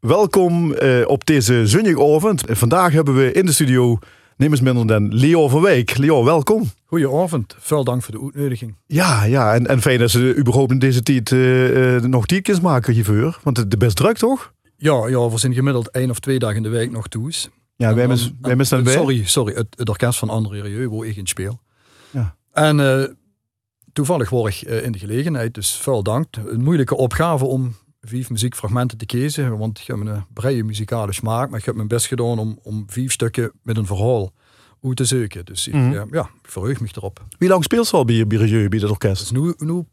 Welkom eh, op deze zonnige Vandaag hebben we in de studio niemand minder dan Leo van Wijk. Leo, welkom. Goedenavond. Veel dank voor de uitnodiging. Ja, ja en, en fijn dat ze überhaupt in deze tijd uh, nog tietjes maken hiervoor. Want het is best druk, toch? Ja, ja, we zijn gemiddeld één of twee dagen in de week nog toe. Ja, wij hebben dan bij. Sorry, sorry. Het, het orkest van André Rieu, waar ik in speel. Ja. En uh, toevallig word ik in de gelegenheid, dus veel dank. Een moeilijke opgave om vijf muziekfragmenten te kiezen. Want ik heb een brede muzikale smaak. Maar ik heb mijn best gedaan om, om vijf stukken met een verhaal uit te zoeken. Dus ik, mm. ja, ik verheug me erop. Wie lang speelt ze al bij, bij, bij, bij dat orkest? Dus nu, nu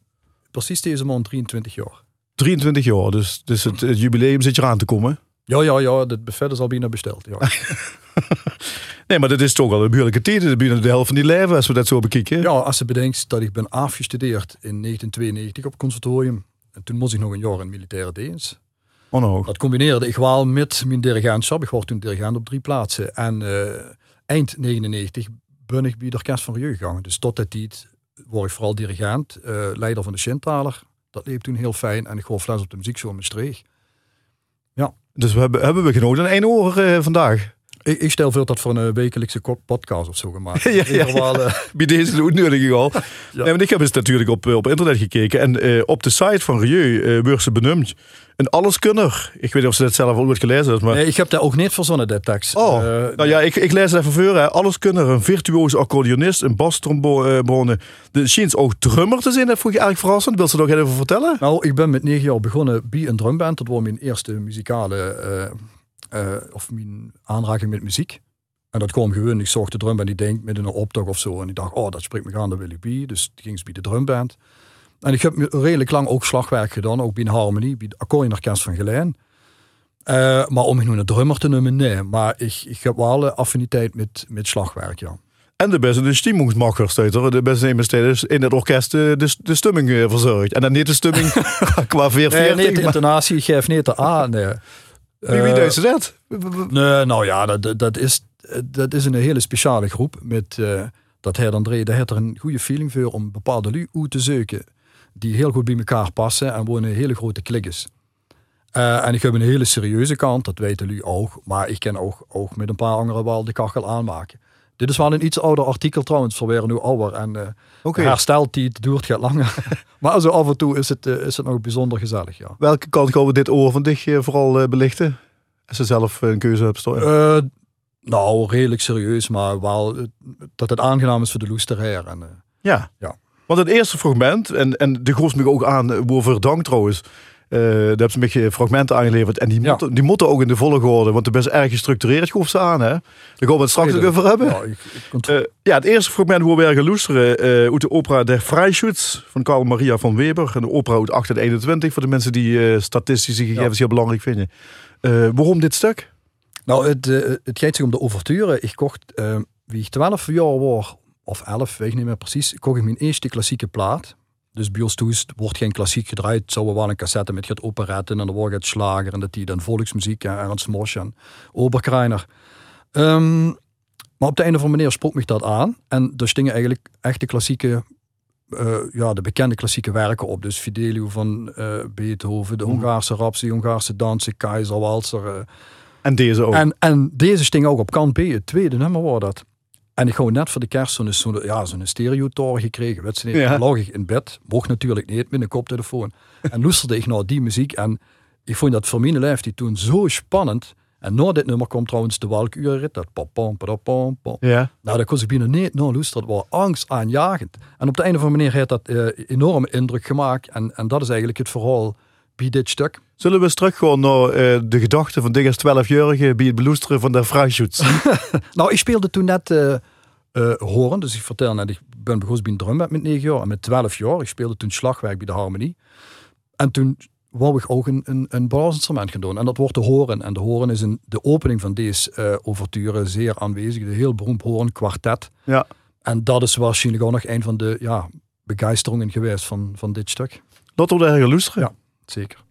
precies deze maand 23 jaar. 23 jaar, dus, dus het, het jubileum zit eraan te komen. Ja, ja, ja, het buffet is al bijna besteld. Ja. nee, maar dat is toch wel een behoorlijke tijd. Bijna de helft van die leven, als we dat zo bekijken. Ja, als je bedenkt dat ik ben afgestudeerd in 1992 op het conservatorium. En toen moest ik nog een jaar in militaire dienst. Oh no. Dat combineerde ik wel met mijn dirigentschap. Ik was toen dirigent op drie plaatsen. En uh, eind 99 ben ik bij de orkest van Rieu gegaan. Dus tot dat tijd word ik vooral dirigent, uh, leider van de Shintaler. Dat leek toen heel fijn. En ik hoor fles op de muziekshow met Streeg. Ja. Dus we hebben, hebben we genoten aan één oor uh, vandaag. Ik, ik, stel veel dat voor een wekelijkse podcast of zo gemaakt. ja, ja, ja. Uh... Bij deze uitnodiging al. ja. nee, ik heb eens natuurlijk op, op internet gekeken. En uh, op de site van Rieu uh, wordt ze benoemd. Een alleskunner. Ik weet niet of ze dat zelf al ooit gelezen hebben. Maar... Nee, ik heb daar ook niet verzonnen, dat tekst. Oh, nou ja, ik, ik lees het even voor. Hè. Alleskunner, een virtuoos accordeonist, een bastrombone. De Sheens ook drummer te zijn, dat vond je eigenlijk verrassend. Wil ze nog even vertellen? Nou, ik ben met negen jaar begonnen bij een drumband. Dat was mijn eerste muzikale uh, of mijn aanraking met muziek. En dat kwam gewoon, ik zocht de drum en die denk met een optocht of zo. En ik dacht, oh, dat spreekt me aan, dat wil ik bij. Dus ging ze bij de drumband. En ik heb redelijk lang ook slagwerk gedaan, ook bij een harmonie, bij de accordeonorkest van Gelijn. Uh, maar om nu een drummer te noemen, nee. Maar ik, ik heb wel affiniteit met, met slagwerk, ja. En de beste de stimmungsmacher De beste investeerders in het orkest de, de, stemming verzorgt. En dan niet de stemming qua 44. Nee, niet de intonatie, geef niet de A, nee. Wie, wie uh, dat? Nee, nou ja, dat, dat, is, dat is een hele speciale groep. Met, uh, dat Her André, daar heeft er een goede feeling voor om bepaalde lui te zoeken. Die heel goed bij elkaar passen en wonen hele grote klikkers. Uh, en ik heb een hele serieuze kant, dat weten jullie ook. Maar ik kan ook, ook met een paar anderen wel de kachel aanmaken. Dit is wel een iets ouder artikel trouwens, voor weer nu ouder. En uh, okay. herstelt die, het duurt gaat langer. maar zo af en toe is het, uh, is het nog bijzonder gezellig, ja. Welke kant gaan we dit oor van dich uh, vooral belichten? Als ze zelf een keuze hebben nou, redelijk serieus, maar wel dat het aangenaam is voor de loesterheer. En, ja. ja. Want het eerste fragment, en, en de groes me ook aan, voor dank trouwens. Uh, daar hebben ze een beetje fragmenten aangeleverd. En die, moeten, die moeten ook in de volgorde, want het is best erg gestructureerd groef ze aan. Hè? Daar gaan we het straks nog over hebben. Ja, ik, ik uh, ja, het eerste fragment hoe we gaan loesteren uh, uit de opera Der Freischutz van Carl Maria van Weber. En de opera uit 1821 voor de mensen die statistische gegevens heel belangrijk vinden. waarom dit stuk? Nou, het, het gaat zich om de overture. Ik kocht, wie ik 12 jaar was, of 11, weet ik niet meer precies, kocht ik mijn eerste klassieke plaat. Dus bij ons wordt geen klassiek gedraaid. Zou wel een cassette met het operetten en dan wordt het slager en dat die dan volksmuziek en Ernst Mosch en Oberkreiner. Um, maar op de einde van manier sprak me dat aan. En er stingen eigenlijk echte klassieke, uh, ja, de bekende klassieke werken op. Dus Fidelio van uh, Beethoven, de mhm. Hongaarse Rhapsody, Hongaarse dansen, Keizer, Walzer. Uh. En deze ook. En, en deze sting ook op kant B, het tweede nummer was dat. En ik gewoon net voor de kerst zo'n zo ja, zo'n stereotoren gekregen. Je, ja. lag ik in bed, mocht natuurlijk niet, met een koptelefoon. en luisterde ik naar die muziek. En ik vond dat voor mijn lijf die toen zo spannend. En na dit nummer komt trouwens de Walkuurrit, dat pam pam pam. Ja. Nou, dat kon ik binnen niet nou luisteren. Dat was angstaanjagend. En op de einde van de manier heeft dat uh, enorme indruk gemaakt. En, en dat is eigenlijk het verhaal bij dit stuk. Zullen we eens teruggaan naar uh, de gedachte van Diggers 12-jarige bij het beloesteren van de Freischutz? nou, ik speelde toen net uh, uh, horen, dus ik vertel net, ik ben begonnen bij een drumband met 9 jaar en met 12 jaar. Ik speelde toen slagwerk bij de harmonie. En toen wou ik ook een, een, een blaasinstrument gaan doen. En dat wordt de horen. En de horen is in de opening van deze uh, overture zeer aanwezig. De heel beroemd horen kwartet. Ja. En dat is waarschijnlijk ook nog een van de ja, begeisteringen geweest van, van dit stuk. Dat wordt erg lustig. Ja, zeker.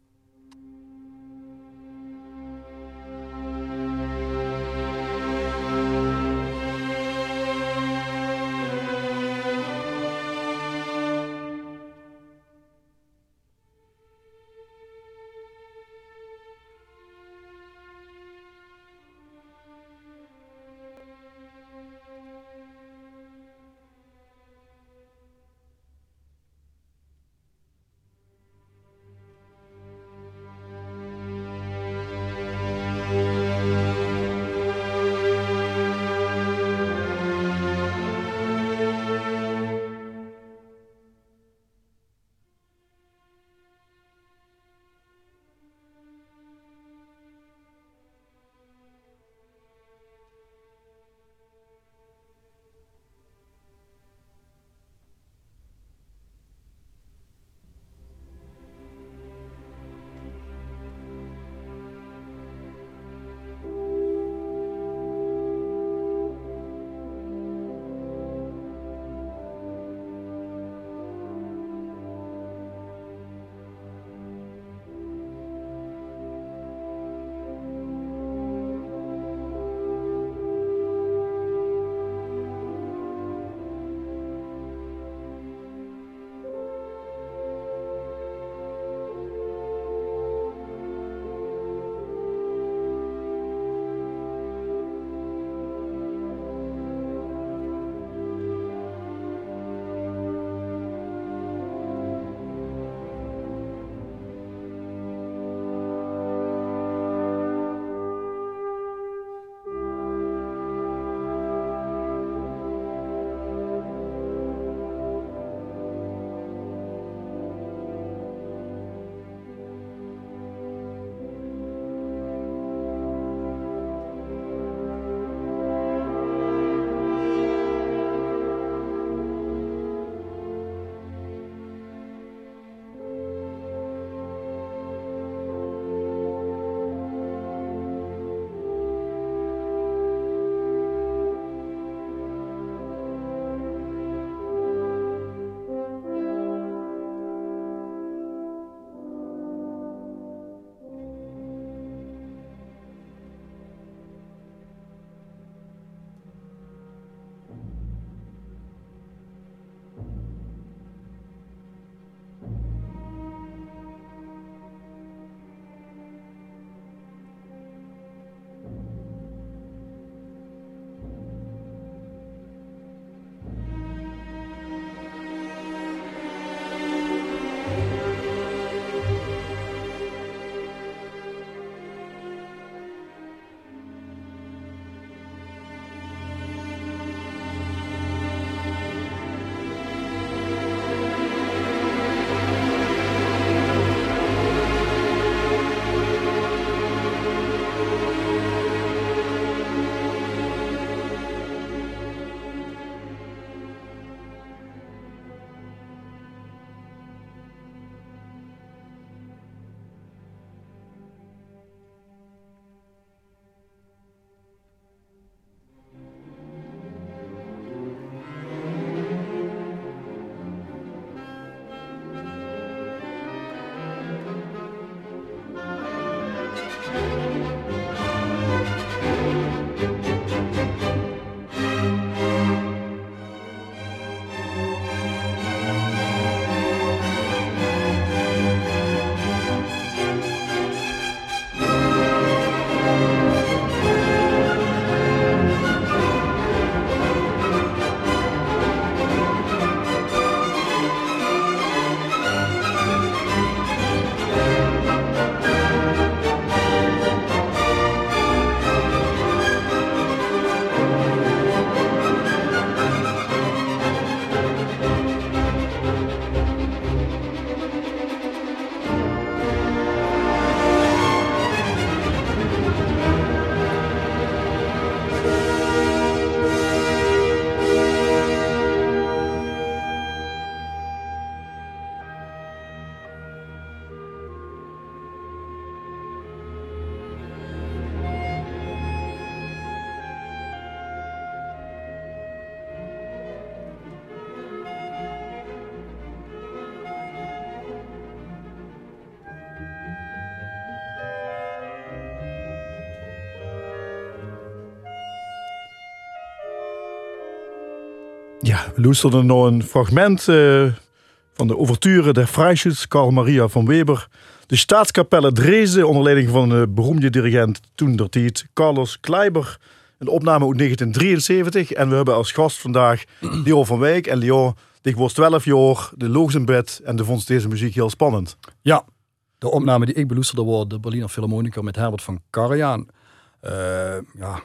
Ja, we luisterden nog een fragment uh, van de ouverture der Freischütz, Karl Maria van Weber. De staatskapelle Dresden, onder leiding van de beroemde dirigent toen Carlos Kleiber. Een opname uit 1973. En we hebben als gast vandaag Leo van Wijk. En Leo, ik was 12 jaar, de loogs in bed en de vond deze muziek heel spannend. Ja, de opname die ik beluisterde was de Berliner Philharmoniker met Herbert van Karajan. Uh, ja,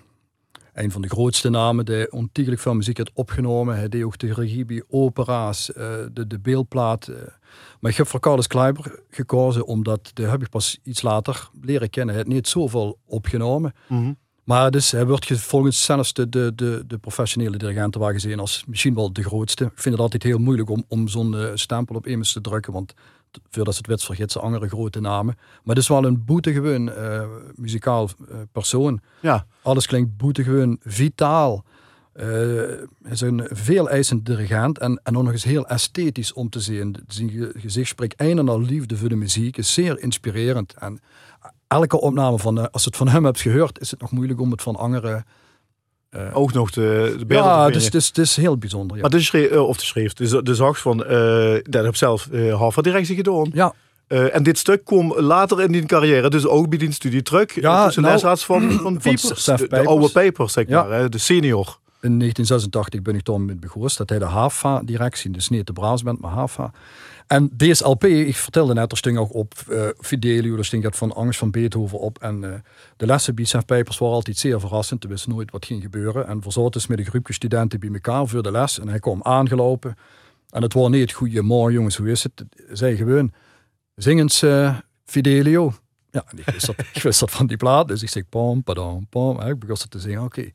een van de grootste namen die ontiegelijk veel muziek heeft opgenomen. Hij deed ook de regie bij opera's, uh, de, de beeldplaat. Uh. Maar ik heb voor Carlos Kleiber gekozen, omdat de heb ik pas iets later leren kennen. Hij heeft niet zoveel opgenomen. Mm -hmm. Maar dus hij wordt volgens zelfs de, de, de, de professionele dirigenten waar gezien als misschien wel de grootste. Ik vind het altijd heel moeilijk om, om zo'n uh, stempel op iemand te drukken, want voordat het wet vergeet ze andere grote namen. Maar het is wel een boetegewoon uh, muzikaal uh, persoon. Ja. Alles klinkt boetegewoon, vitaal. Hij is een veel eisend dirigent en, en ook nog eens heel esthetisch om te zien. Zijn gezicht spreekt een en al liefde voor de muziek, is zeer inspirerend. En elke opname van, als het van hem hebt gehoord, is het nog moeilijk om het van anderen uh, ook nog de, de beelden Ja, dus, dus, dus heel bijzonder. Ja. Maar de schreef, uh, of de schreef, de, de zag van, uh, dat heb zelf uh, halve directie gedaan. Ja. en dit stuk kwam later in die carrière, dus ook bij die studie terug. Ja, tussen nou, van, van Piepers, de, de, oude papers, zeg ja. maar, hè, de senior. In 1986 ben ik toen met begonnen dat hij de HAFA-directie, dus niet de Braasband, maar HAFA. En deze LP, ik vertelde net, er sting ook op uh, Fidelio, er sting dat van Angst van Beethoven op. En uh, de lessen bij Seth Pijpers waren altijd zeer verrassend. Er wist nooit wat ging gebeuren. En zaten met een groepje studenten bij elkaar voor de les. En hij kwam aangelopen. En het was niet het goede morgen jongens, hoe is het? Zij gewoon zingens uh, Fidelio. Ja, ik wist, dat, ik wist van die plaat. Dus ik zeg pom, padam, pom. Ik begon te zingen, oké. Okay.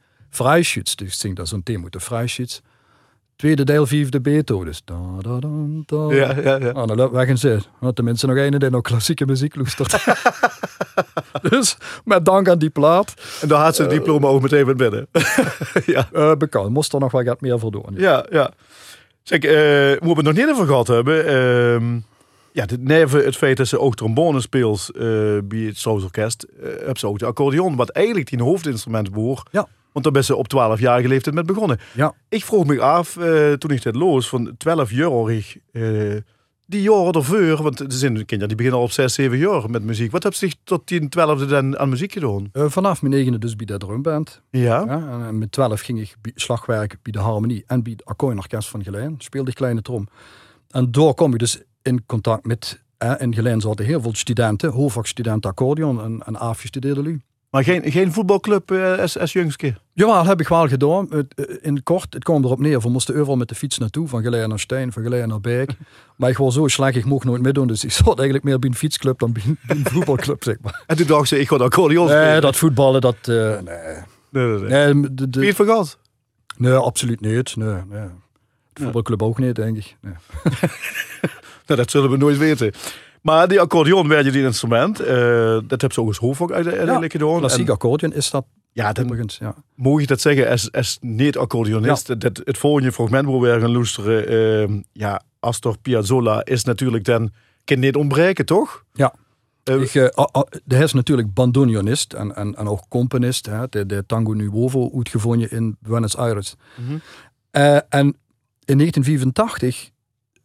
Dus ik zing dat zo'n thema, de Freischütz. Tweede deel, vijfde Beethoven. Dus da, da, da, da. Ja, ja, ja. Ah, dan loopt weg en ze. Nou, tenminste nog een die nog klassieke muziek luistert. dus met dank aan die plaat. En daar had ze het uh, diploma ook meteen met binnen. ja. Uh, bekend. Moest er nog wel wat meer voor doen. Ja, ja. Zeg, uh, we het nog niet over gehad hebben. Uh, ja, neven het feit dat ze ook trombone speelt bij het South Orkest. heb ze ook de accordeon, wat eigenlijk die hoofdinstrument behoort. Ja. Want daar ben ze op 12-jarige leeftijd met begonnen. Ja. Ik vroeg me af, uh, toen ik dit los, van 12 jaar, uh, die jaren ervoor, want er zijn kinderen die beginnen al op 6, 7 jaar met muziek. Wat heb je zich tot 10, 12 dan aan muziek gedaan? Uh, vanaf mijn negende dus bij de drumband. Ja. ja en met 12 ging ik bij slagwerk bij de harmonie en bij de akkoordenorkest van Gelijn. Speelde ik kleine trom. En door kom je dus in contact met, eh, in Gelijn zaten heel veel studenten, hoofdvakstudenten accordeon en, en afgestudeerde lui. Maar geen, geen voetbalclub uh, als, als jongske? Ja, heb ik wel gedaan. In kort, het kwam erop neer. We moesten overal met de fiets naartoe. Van Geleien naar Steen, van Geleien naar Beek. maar ik was zo slecht, ik mocht nooit meedoen. Dus ik zat eigenlijk meer bij een fietsclub dan bij een, voetbalclub, zeg maar. En toen dacht ze, ik ga accordeon spelen. Nee, dat voetballen, dat... Uh, nee. Nee, nee, nee. nee de, de? Nee, absoluut niet. Nee, nee. De voetbalclub ook niet, denk ik. Nee. nou, dat zullen we nooit weten. Maar die accordeon werd je die instrument. Uh, dat heb ze ook als hoofdvak uiteindelijk ja, gedaan. Klassiek accordeon is dat. Ja, dan ja. Mogen je dat zeggen als, als niet-accordeonist? Ja. Dat, het volgende fragment waar we gaan luisteren, uh, ja, Astor Piazzolla is natuurlijk dan, kan niet ontbreken, toch? Ja. Uh, ik, uh, hij is natuurlijk bandoneonist en, en, en ook componist. Hè, de, de Tango Nuovo uitgevonden in Buenos Aires. Mm -hmm. en in 1984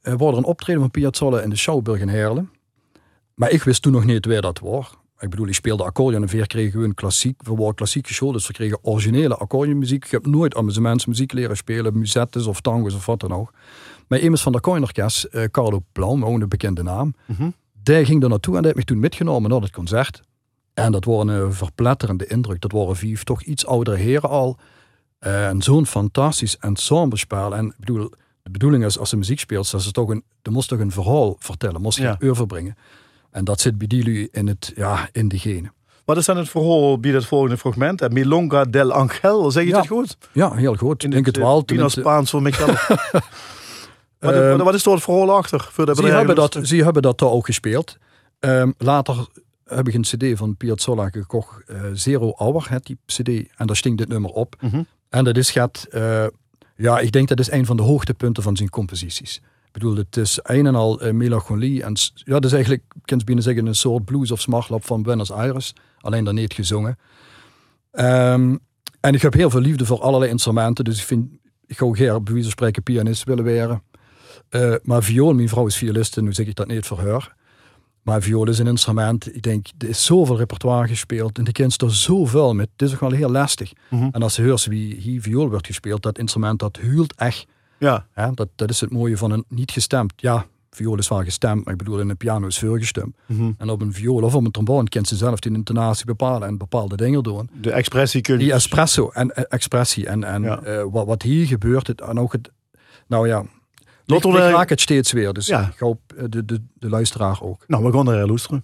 wordt er een optreden van Piazzolla in de Schouwburg in Heerlen. Maar ik wist toen nog niet waar dat was. Ik bedoel, ik speelde accordeon en veer kregen gewoon klassiek. We waren klassiek geschoold, dus we kregen originele accordeonmuziek. Ik heb nooit amusementsmuziek leren spelen, musettes of tangos of wat dan ook. Maar iemand van de accordeonorkest, uh, Carlo Plaum, ook een bekende naam, mm -hmm. die ging er naartoe en die heeft me toen metgenomen naar het concert. En dat was een verpletterende indruk. Dat waren vijf toch iets oudere heren al. Uh, en zo'n fantastisch ensemblespel. En ik bedoel, de bedoeling is als ze muziek speelt, dat ze toch een, er moest toch een verhaal vertellen, moest je ja. overbrengen. En dat zit bij die in, het, ja, in de genen. Wat is dan het verhaal bij het volgende fragment? Milonga del Angel, zeg je ja. dat goed? Ja, heel goed. Ik denk het wel. Pina Spaans voor mezelf. wat, wat is er het verhaal achter? Voor de ze, hebben dat, ze hebben dat daar ook gespeeld. Um, later heb ik een cd van Piazzolla gekocht. Uh, Zero Hour, het die cd. En daar stinkt dit nummer op. Mm -hmm. En dat is gaat... Uh, ja, ik denk dat is een van de hoogtepunten van zijn composities. Ik bedoel, het is een en al uh, melancholie. En ja, dat is eigenlijk, ik kan binnen zeggen, een soort blues of smartlap van Buenos Aires. Alleen dan niet gezongen. Um, en ik heb heel veel liefde voor allerlei instrumenten. Dus ik vind ik ga hier bij wijze spreken pianist willen worden. Uh, maar viool, mijn vrouw is violiste, nu zeg ik dat niet voor haar. Maar viool is een instrument, ik denk, er is zoveel repertoire gespeeld en de kind er zoveel met. Het is ook wel heel lastig. Mhm. En als je hoort wie hier viool wordt gespeeld, dat instrument dat huilt echt. Ja. Hè? Dat, dat is het mooie van een niet gestemd. Ja, viool is wel gestemd, maar ik bedoel in een piano is veel gestemd. Mhm. En op een viool of op een trombone kent ze zelf die intonatie bepalen en bepaalde dingen doen. De expressie kun je... Die espresso en eh, expressie en, en Ja. eh, wat, wat hier gebeurt, het, en ook het, nou ja, Laten ik, raak het steeds weer. Dus Ja. ik hoop eh, de, de, de luisteraar ook. Nou, we gaan er luisteren.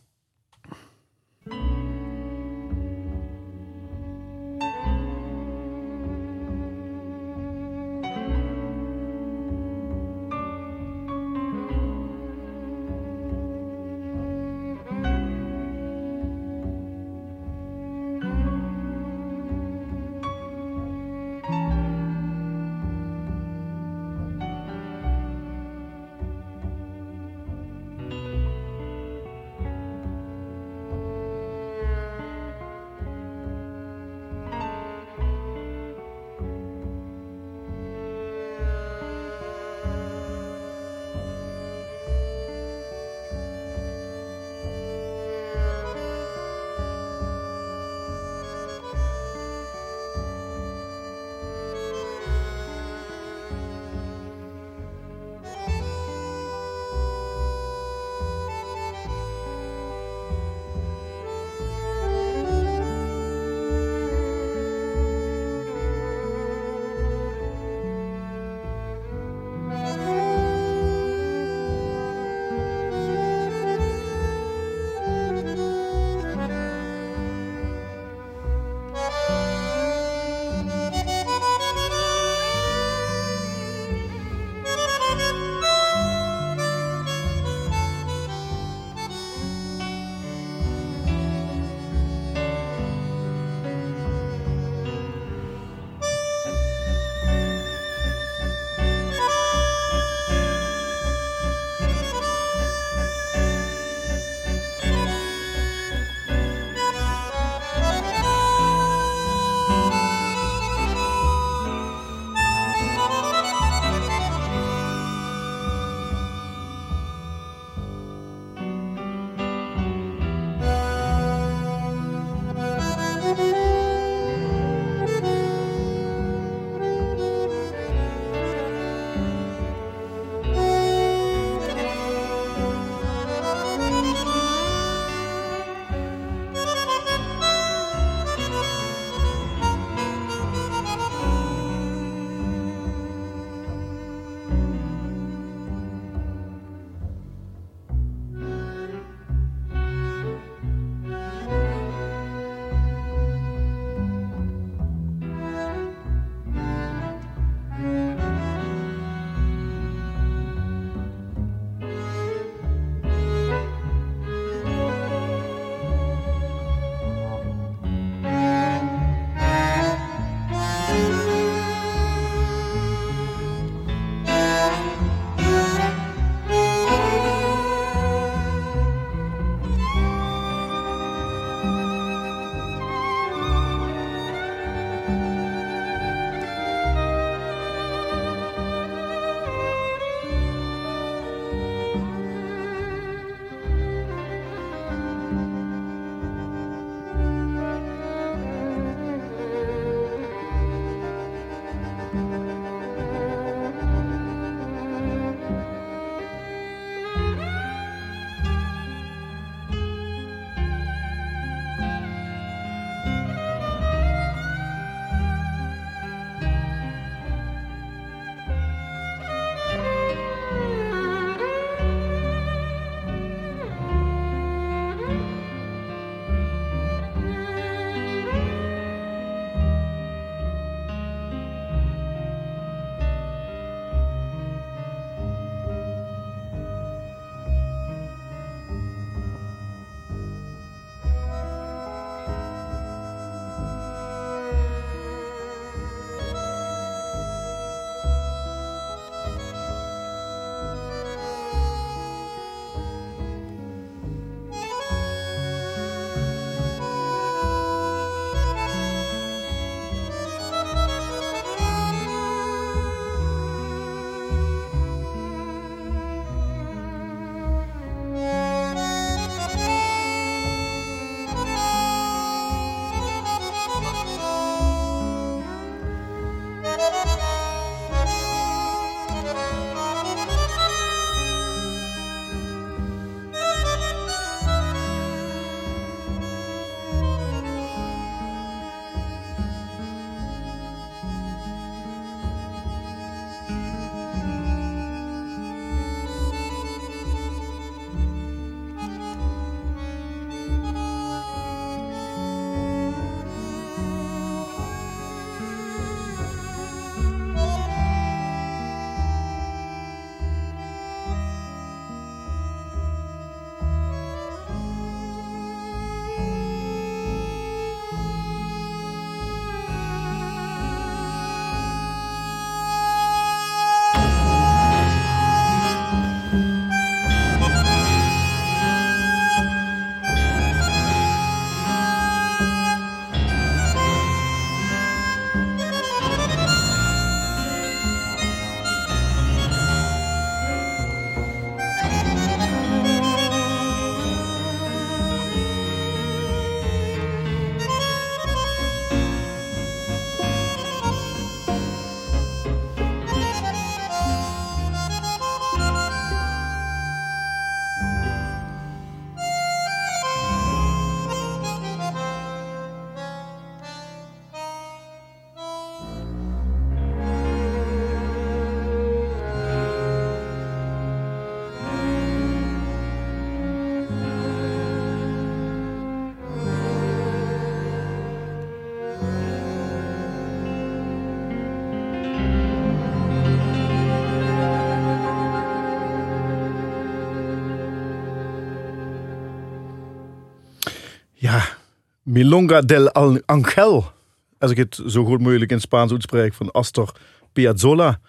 Milonga del Angel. Als ik het zo goed mogelijk in Spaans uitspreek. Van Astor Piazzolla.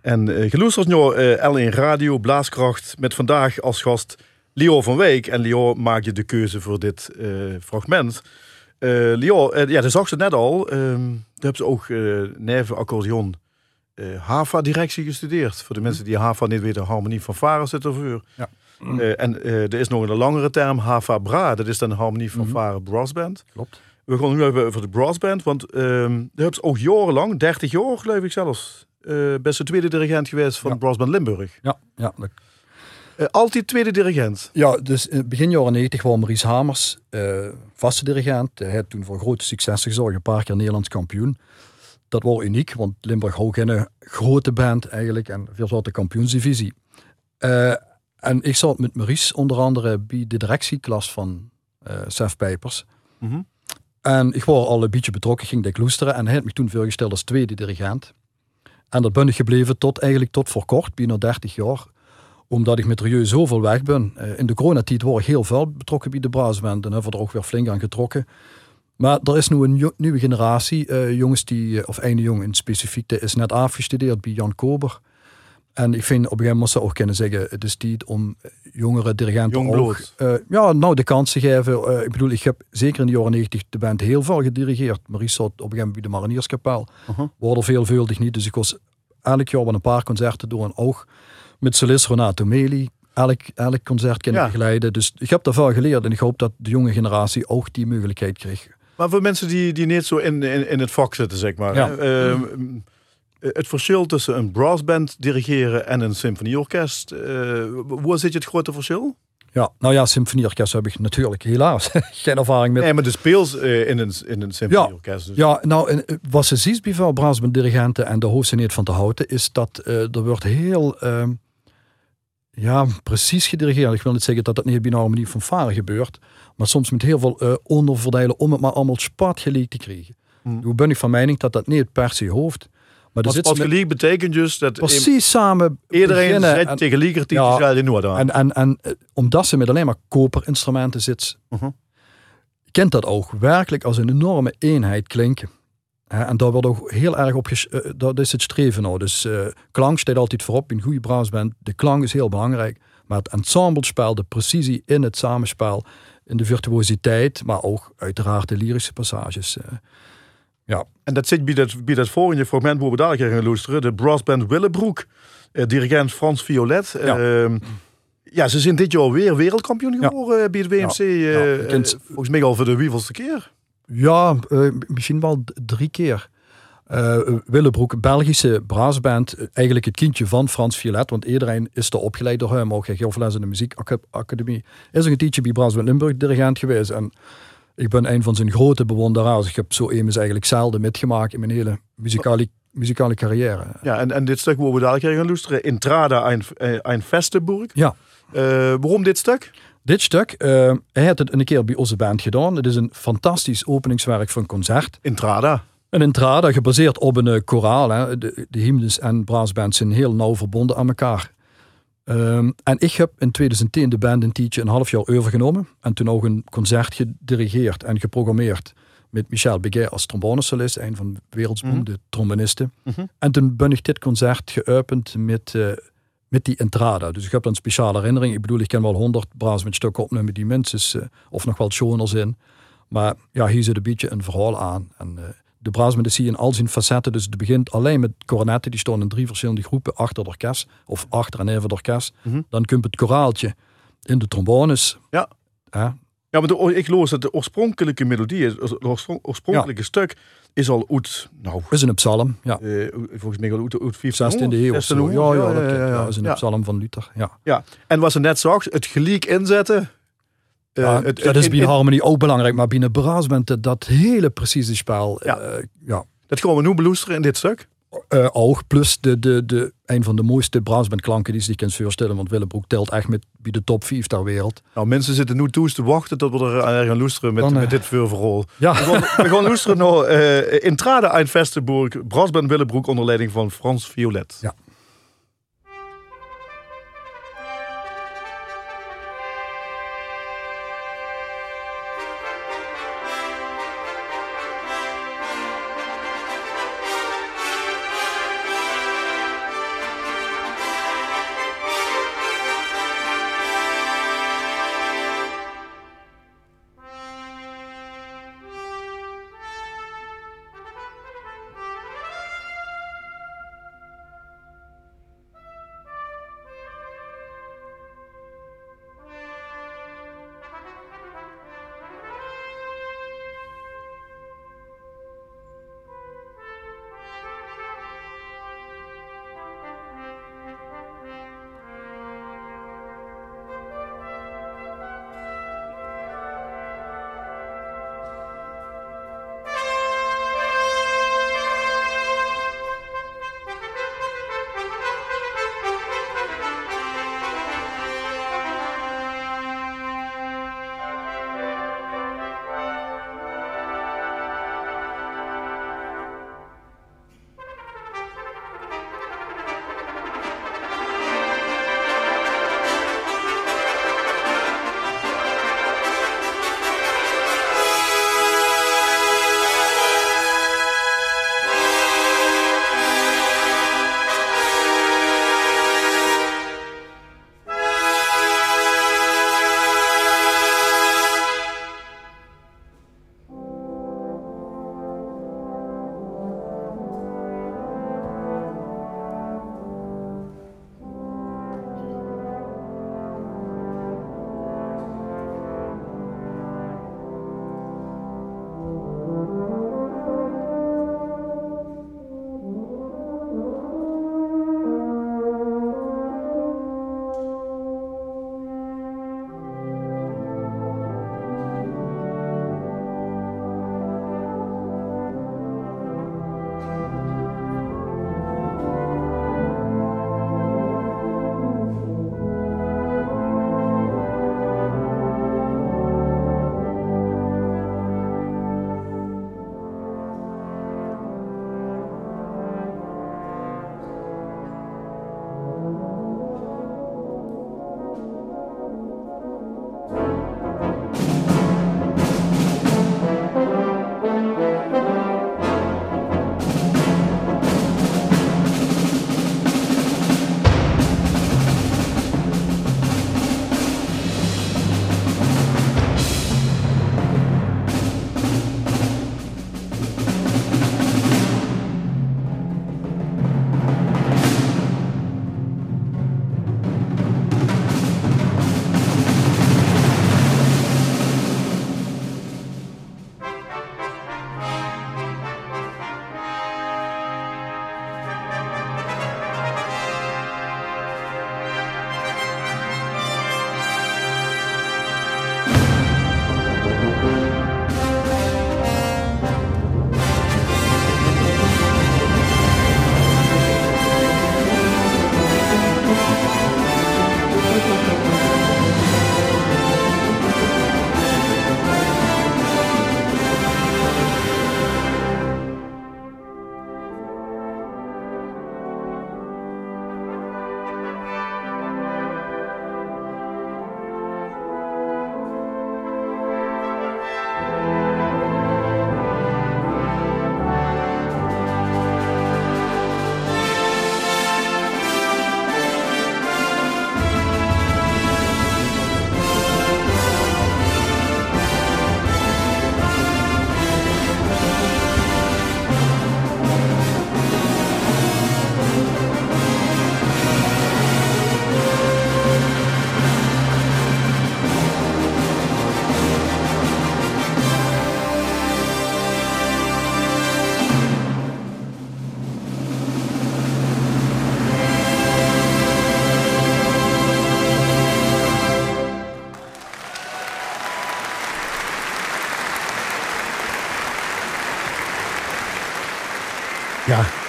En uh, geluisterd nu uh, L1 Radio Blaaskracht. Met vandaag als gast Leo van Week. En Leo maak je de keuze voor dit uh, fragment. Uh, Leo, ja, dat zag ze net al. Uh, daar hebben ze ook neven accordeon HAVA-directie gestudeerd. Voor de mensen die HAVA niet weten, harmonie van varen zit ervoor. Ja. En er is nog een langere term, HAVA-BRA. Dat is dan harmonie van mm varen brassband. Klopt. We gaan nu even over de brassband. Want daar hebben ze ook jarenlang, 30 jaar geloof ik zelfs, uh, best de tweede dirigent geweest van ja. Brassband Limburg. Ja, ja. Dat... Altijd tweede dirigent? Ja, dus begin jaren 90 was Maurice Hamers uh, vaste dirigent. Hij had toen voor grote successen gezorgd, een paar keer Nederlands kampioen. Dat was uniek, want Limburg had geen grote band eigenlijk en veel soorten kampioensdivisie. En ik zat met Maurice onder andere bij de directieklas van Sef Pijpers. Mm -hmm. En ik was al een beetje betrokken, ging ik loesteren en hij had me toen voorgesteld als tweede dirigent. En dat ben ik gebleven tot eigenlijk tot voor kort, bijna 30 jaar. Omdat ik met Rieu zoveel weg ben. Eh, in de coronatijd was ik heel veel betrokken bij de braasband en hebben we er ook weer flink aan getrokken. Maar er is nu een nieuwe generatie, uh, jongens die, eh, of een jongen in specifiek, die is net afgestudeerd bij Jan Kober. En ik vind op een gegeven moment ze ook kunnen zeggen, het is tijd om jongere dirigenten ook, uh, ja, nou de kans te geven. Uh, ik bedoel, ik heb zeker in de jaren 90 de band heel veel gedirigeerd. Maurice op een gegeven moment bij de Marinierskapel. Uh -huh. Worden veelvuldig niet, dus ik was elk jaar wel een paar concerten door een oog. Met solist Renato Meli, elk, elk concert kunnen ja. begeleiden. Dus ik heb daar veel geleerd en ik hoop dat de jonge generatie ook die mogelijkheid kreeg. Maar voor mensen die, die niet zo in, in, in het vak zitten, zeg maar. Ja. Uh, het verschil tussen een brassband dirigeren en een symfonieorkest, uh, waar zit je het grote verschil? Ja, nou ja, symfonieorkest heb ik natuurlijk helaas geen ervaring met. Nee, maar de speels uh, in een, in een symfonieorkest. Ja, dus. ja nou, en, wat ze ziet bij veel brassband dirigenten en de hoofdseneet van te houden, is dat uh, er wordt heel uh, ja, precies gedirigeerd. Ik wil niet zeggen dat dat niet bij een manier van varen gebeurt, maar soms met heel veel onderverdelen om het maar allemaal spat gelijk te krijgen. Hmm. Hoe ben ik van mening dat dat niet per se hoofd. Maar wat gelijk betekent dus dat precies samen iedereen zit tegelijkertijd ja, in Noord En, en, en eh, omdat ze met alleen maar koperinstrumenten zitten, uh mhm. -huh. kent dat ook werkelijk als een enorme eenheid klinken. En daar wordt ook heel erg op, uh, dat is het streven nou. Dus uh, klank staat altijd voorop in een goede braasband. De klank is heel belangrijk. Maar het ensemblespel, de precisie in het samenspel, in de virtuositeit, maar ook uiteraard de lyrische passages. Ja. En dat zit bij dat, bij dat volgende fragment waar we daar gaan luisteren. De brassband Willebroek, eh, dirigent Frans Violet. Ja. Uh, ja, ze zijn dit jaar weer wereldkampioen geworden ja. Eh, bij het WMC. Ja. Uh, volgens mij al voor de wievelste keer. Ja, uh, misschien wel drie keer. Uh, Willebroek, Belgische brassband, eigenlijk het kindje van Frans Violet, want iedereen is er opgeleid door hem, ook veel in de muziekacademie. Is er een tijdje bij Brassband Limburg dirigent geweest en ik ben een van zijn grote bewonderaars. Ik heb zo immers eigenlijk zelden metgemaakt in mijn hele muzikale, muzikale carrière. Ja, en, en dit stuk waar we dadelijk gaan luisteren, Intrada ein, ein. Ja. Uh, waarom dit stuk? Dit stuk, uh, hij heeft het een keer bij onze band gedaan. Het is een fantastisch openingswerk van een concert. Intrada. Een intrada gebaseerd op een uh, koraal. Hè. De, de hymnes en braasbands zijn heel nauw verbonden aan elkaar. Um, en ik heb in 2010 de band een een half jaar overgenomen. En toen ook een concert gedirigeerd en geprogrammeerd. Met Michel Beguet als trombonesolist, een van de wereldsberoemde mm trombonisten. Mm -hmm. En toen ben ik dit concert geopend met, uh, met die entrada. Dus ik heb een speciale herinnering. Ik bedoel, ik ken wel honderd braas met stukken opnemen die mensen, uh, of nog wel shoners in. Maar ja, hier zit een beetje een verhaal aan. En uh, de zie je in al zijn facetten. Dus het begint alleen met cornetten. Die staan in drie verschillende groepen achter orkest. Of achter en even de orkest. Mm Dan komt het koraaltje in de trombones. Ja. ja. Ja, maar de, ik loos dat de oorspronkelijke melodie, het oorspronkelijke stuk, is al uit, nou... Is een psalm, ja. Uh, volgens mij al uit, uit 16e eeuw of zo. Ja, ja, ja, is een psalm van Luther, ja. Ja, en wat ze net zag, het gelijk inzetten, ja, het, dat is binnen harmonie ook belangrijk, maar binnen braasband dat hele precieze spel. Ja. Uh, ja. Dat gaan we nu beloesteren in dit stuk. Uh, ook, plus de, de, de, een van de mooiste braasbandklanken die ze kunt voorstellen. Want Willebroek telt echt met bij de top 5 ter wereld. Nou, mensen zitten nu toe te wachten tot we er gaan loesteren met, met dit voorverhaal. Ja. We gaan, we gaan loesteren naar uh, Intrade uit Vestenburg, braasband Willebroek onder leiding van Frans Violet. Ja.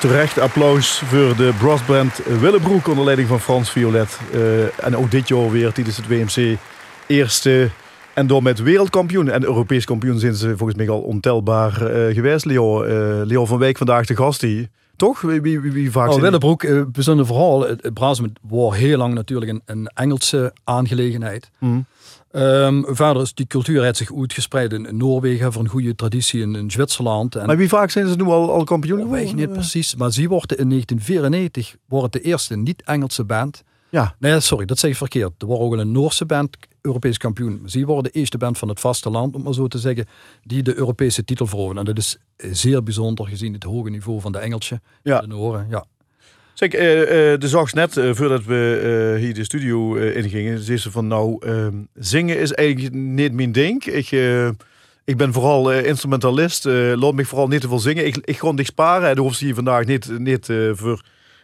Terecht applaus voor de brassband Willebroek onder leiding van Frans Violet. Uh, en ook dit jaar weer tijdens het WMC eerste en door met wereldkampioen en Europees kampioen zijn ze volgens mij al ontelbaar uh, geweest. Leo, uh, Leo van Wijk vandaag de gast. Toch? Wie, wie, wie vaak oh, Willebroek, uh, bijzonder verhaal. Het, het was heel lang natuurlijk een, een Engelse aangelegenheid. Mm. Um, verder is die cultuur heeft zich uitgespreid in Noorwegen voor een goede traditie in, in Zwitserland. En maar wie vaak zijn ze nu al, al kampioen geworden? Weet niet precies, maar ze worden in 1994 worden de eerste niet-Engelse band. Ja. Nee, sorry, dat zeg ik verkeerd. Er wordt ook een Noorse band Europees kampioen. Ze worden de eerste band van het vasteland, om maar zo te zeggen, die de Europese titel veroveren. En dat is zeer bijzonder gezien het hoge niveau van de Engeltje. Ja. De Noren, ja. Zeg, uh, de zag net, uh, voordat we hier de studio ingingen, zei ze van nou, ehm, zingen is eigenlijk niet mijn ding. Ik, ik ben vooral instrumentalist, laat me vooral niet te veel zingen. Ik, ik dich sparen en hoef ze hier vandaag niet, niet voor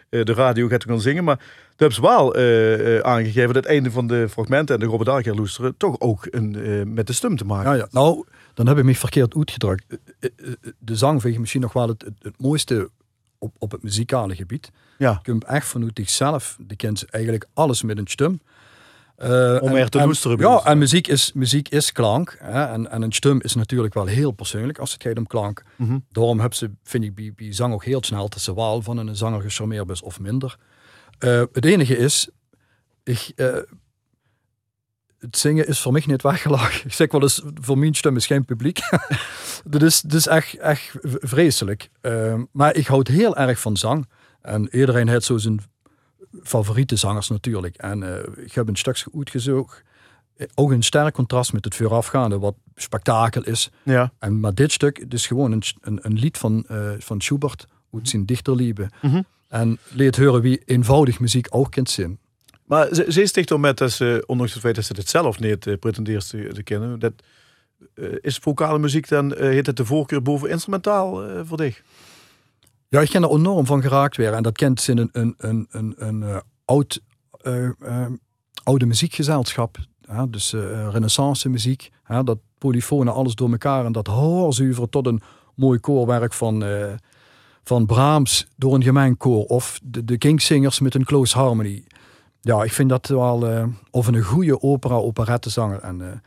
de radio gaat gaan zingen. Maar de hebben ze wel aangegeven dat het einde van de fragmenten en de Robert Dager loesteren toch ook een, met de stem te maken. Ja, ja. Nou, dan heb ik me verkeerd uitgedrukt. De zang vind je misschien nog wel het, het mooiste op, op het muzikale gebied. Ja. Je kunt echt vanuit zichzelf, die kent eigenlijk alles met een stem. Uh, Om er te loesteren. Ja, en muziek is, muziek is klank. Hè, en, en een stem is natuurlijk wel heel persoonlijk als het gaat om klank. Mm Daarom heb ze, vind ik, bij, bij zang ook heel snel tussen waal van een zanger gecharmeerd is of minder. Uh, het enige is, ik, uh, het zingen is voor mij niet weggelachen. Ik zeg wel eens, voor mijn stem is geen publiek. dat, is, dat is echt, echt vreselijk. Maar ik houd heel erg van zang. En iedereen heeft zo zijn favoriete zangers natuurlijk. En uh, ik heb een stukje uitgezocht. Ook een sterk contrast met het voorafgaande, wat spektakel is. Ja. En, maar dit stuk het is gewoon een, een, een lied van, uh, van Schubert, uit zijn dichterliebe. Mm -hmm. En leert horen wie eenvoudig muziek ook kent zien. Maar ze, ze sticht toch met dat ze, ondanks het feit dat ze het zelf niet uh, pretendeert te, te, kennen, dat, uh, is vocale muziek dan, uh, het de voorkeur boven instrumentaal voor dich? Ja, ik ken er enorm van geraakt weer. En dat kent in een, een, een, een, een oud, oude muziekgezelschap. Dus renaissance muziek. Dat polyfonen alles door elkaar en dat hoorzuiver tot een mooi koorwerk van van Brahms door een gemeen koor of de, de Kingsingers met een close harmony. Ja, ik vind dat wel, of een goede opera, operettezanger. En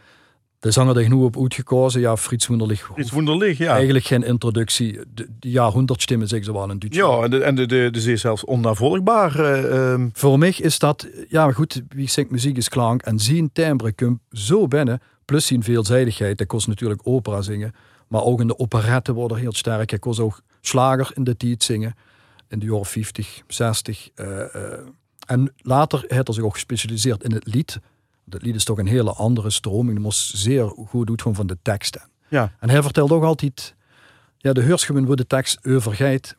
de zanger die nu op uitgekozen, ja, Frits Wunderlich. Frits Wunderlich, ja. Eigenlijk geen introductie. De, ja, honderd stemmen zeggen ze wel in Duitsland. Ja, en de, en de, de, zelfs onnavolgbaar. Uh, um... Voor mij is dat, ja goed, wie zegt muziek is klank. En zien timbre komt zo binnen, plus zien veelzijdigheid. Dat kost natuurlijk opera zingen. Maar ook in de operetten worden heel sterk. Ik kost ook slager in de tijd zingen. In de jaren 50, 60. En later heeft hij zich ook gespecialiseerd in het lied. Dat lied is toch een hele andere stroming. Hij moest zeer goed doen van de teksten. Ja. En hij vertelt ook altijd, ja, de heurschuwen wordt de tekst overgeit.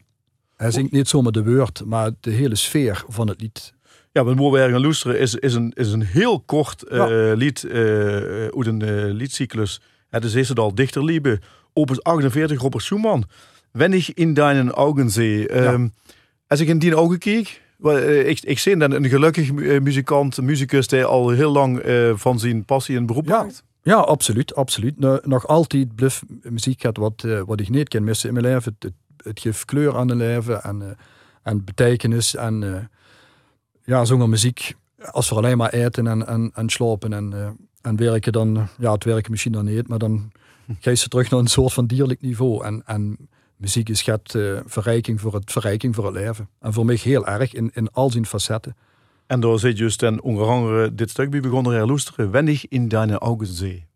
Hij zingt niet zomaar de woord, maar de hele sfeer van het lied. Ja, want Moe gaan loesteren is, is, een, is een heel kort uh, ja. lied uh, uit een uh, liedcyclus. Het is eerst al dichter liebe. Opus 48, Robert Schumann. Wennig in deinen Augen. Ja. Um, als ik in die ogen kijk, ik, ik zie dan een gelukkig muzikant, muzikus die al heel lang uh, van zijn passie en beroep ja. maakt. Ja, absoluut. absoluut. Nog altijd blijft muziek gaat wat, wat ik niet ken missen in mijn leven. Het, het, het geeft kleur aan het leven en, en betekenis. En ja, zonder muziek, als we alleen maar eten en, en, en slapen en, en werken, dan, ja, het werken misschien dan niet, maar dan ga je terug naar een soort van dierlijk niveau. En, en muziek is gaat uh, verrijking voor het verrijking voor het leven. En voor mij heel erg in, in al zijn facetten. En daar zit onder andere dit stuk bij begonnen te luisteren. Wendig in deine Augen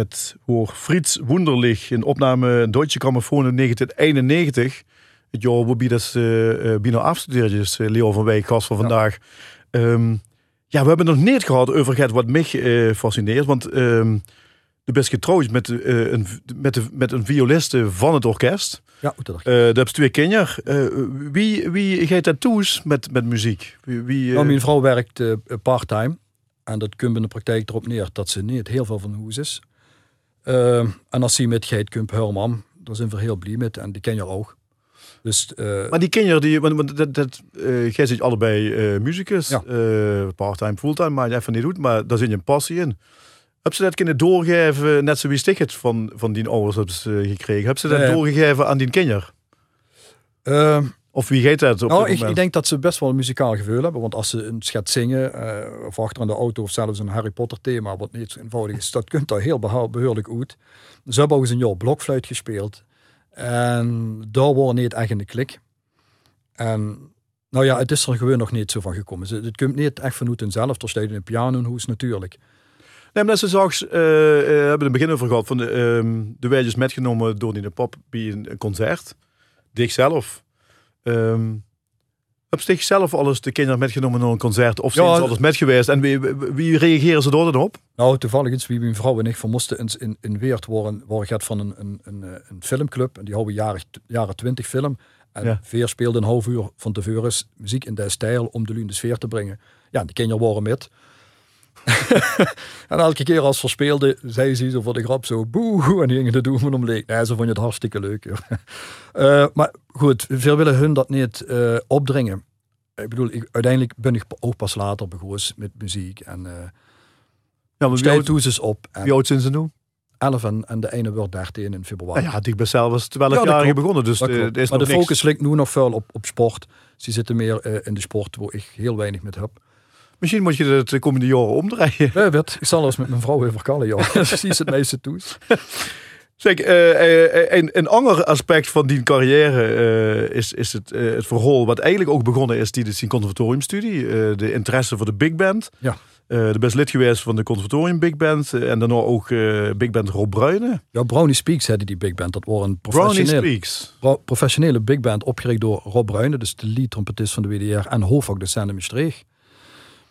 dat voor Frits Wunderlich, een opname Deutsche Grammophon in 1991. Het jaar waarbij dat uh, Bino afstudeerd is, Leo van Wijk, gast van vandaag. Ehm, ja, we hebben nog niet gehad over het wat mij fascineert. Want um, de best getrouwd met, een, met, de, met een violiste van het orkest. Ja, dat uh, dat is twee kinderen. wie, wie gaat dat toe met, met muziek? Wie, wie nou, mijn vrouw werkt part-time. En dat komt in de praktijk erop neer dat ze niet heel veel van huis is. Uh, en als ze met Geit kunt Herman, daar zijn we heel blij met. En die ken je ook. Dus, uh, maar die kinderen, die, want, dat, dat, uh, jij zit allebei uh, muzikus, ja. part-time, fulltime, maar je even niet doet, maar daar zit je een passie in. Heb ze dat kunnen doorgeven, net zoals ik het van, van die ouders heb gekregen? Heb ze dat doorgegeven aan die kinderen? Of wie geeft dat? Op nou, ik, ik, denk dat ze best wel een muzikaal gevoel hebben. Want als ze een gaat zingen, uh, of achter aan de auto, of zelfs een Harry Potter thema, wat niet zo eenvoudig is, dat kunt daar heel behoorlijk uit. Ze hebben ook eens een jaar blokfluit gespeeld. En daar worden niet echt in de klik. En nou ja, het is er gewoon nog niet zo van gekomen. Het komt niet echt vanuit zelf. Er staat in een pianohoes natuurlijk. Nee, maar ze zag, uh, hebben we het begin over gehad, van de, uh, de metgenomen door die de pop bij een concert. Dik zelf Um, heb zich zelf alles de kinderen metgenomen naar een concert? Of zijn ja, ze alles met geweest? En wie, wie reageren ze door dan op? Nou, toevallig is wie mijn vrouw en ik van moesten in, in, in Weert worden, worden gaat van een, een, een, een filmclub. En die houden jaren, jaren 20 film. En ja. Veer speelde een half uur van tevoren muziek in de stijl om de lune sfeer te brengen. Ja, die kinderen waren met. en elke keer als ze speelden, zei ze zo voor de grap zo boe en die gingen het doen om leek. Nee, ze vonden het hartstikke leuk. uh, maar goed, veel willen hun dat niet uh, opdringen. Ik bedoel, ik, uiteindelijk ben ik ook pas later begonnen met muziek. En uh, ja, maar wie oud, ze op. Wie oud zijn ze nu? 11 en, en de ene wordt 13 in februari. Ja, ja ik ben zelfs 12 ja, jaar begonnen. Dus de, is maar de focus ligt nu nog veel op, op sport. Ze zitten meer in de sport waar ik heel weinig met heb. Misschien moet je het de komende jaren omdraaien. Ja, weet. Ik zal eens met mijn vrouw even kallen, joh. Precies het meeste toe. Zeg, uh, een, een ander aspect van die carrière is, is het, het verhaal wat eigenlijk ook begonnen is tijdens die conservatoriumstudie. de interesse voor de big band. Ja. de best lid geweest van de conservatorium big band. en daarna ook big band Rob Bruyne. Ja, Brownie Speaks hadden die big band. Dat was een professionele, professionele big band opgericht door Rob Bruyne. Dus de lead trompetist van de WDR. En hoofdvak de Maastricht.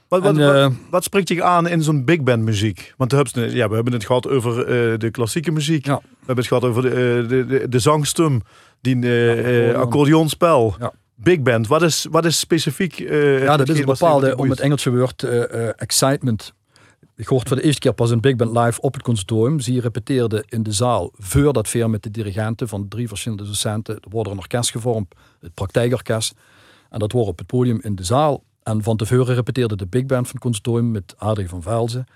Wat, wat, eh, wat, spreekt je aan in zo'n big band muziek? Want ja, we hebben het gehad over uh, de klassieke muziek. Ja. We hebben het gehad over de, de, de, de, zangstum, die uh, accordeonspel. Ja. Big band, wat is, wat is specifiek? ja, dat is een bepaalde, om het Engelse woord, excitement. Ik hoorde voor de eerste keer pas een big band live op het conservatorium. Ze repeteerden in de zaal, voordat weer met de dirigenten van drie verschillende docenten. Er wordt een orkest gevormd, het praktijkorkest. En dat wordt op het podium in de zaal en van tevoren repeteerde de big band van het met Adrie van Velzen.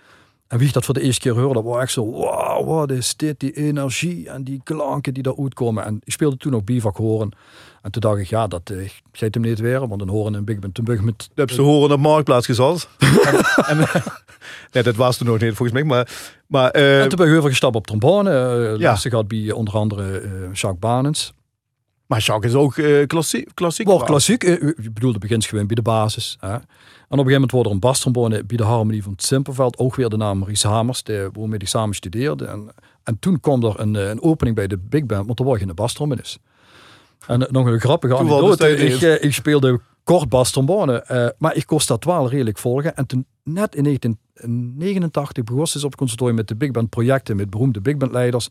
En wie ik dat voor de eerste keer hoorde, dat was echt zo, wow, wat is dit, die energie en die klanken die daar uitkomen. En ik speelde toen ook bivak horen. En toen dacht ik, ja, dat uh, hem niet weer, want dan horen een big band toen met... Je hebt ze horen op Marktplaats gezet. nee, dat was toen nog niet volgens mij, maar... maar uh, en toen ben ik gestapt op trombone. Uh, ja. gehad bij onder andere Jacques Banens. Maar Jacques is ook uh, klassiek. klassiek Wel klassiek. Uh, ik bedoel, begint gewoon bij de basis. Hè. En op een gegeven moment wordt er een bastrombone bij de harmonie van het Simpelveld. Ook weer de naam Ries Hamers, de, waarmee hij samen studeerde. En, en toen kwam er een, eh, een opening bij de big band, want er was geen bastrombone. En nog een grappige anekdote. Ik, ik speelde kort bastrombone, uh, maar ik kost dat wel redelijk volgen. En toen net in 1989 begon ze op het conservatorium met de big band projecten met beroemde big band leiders.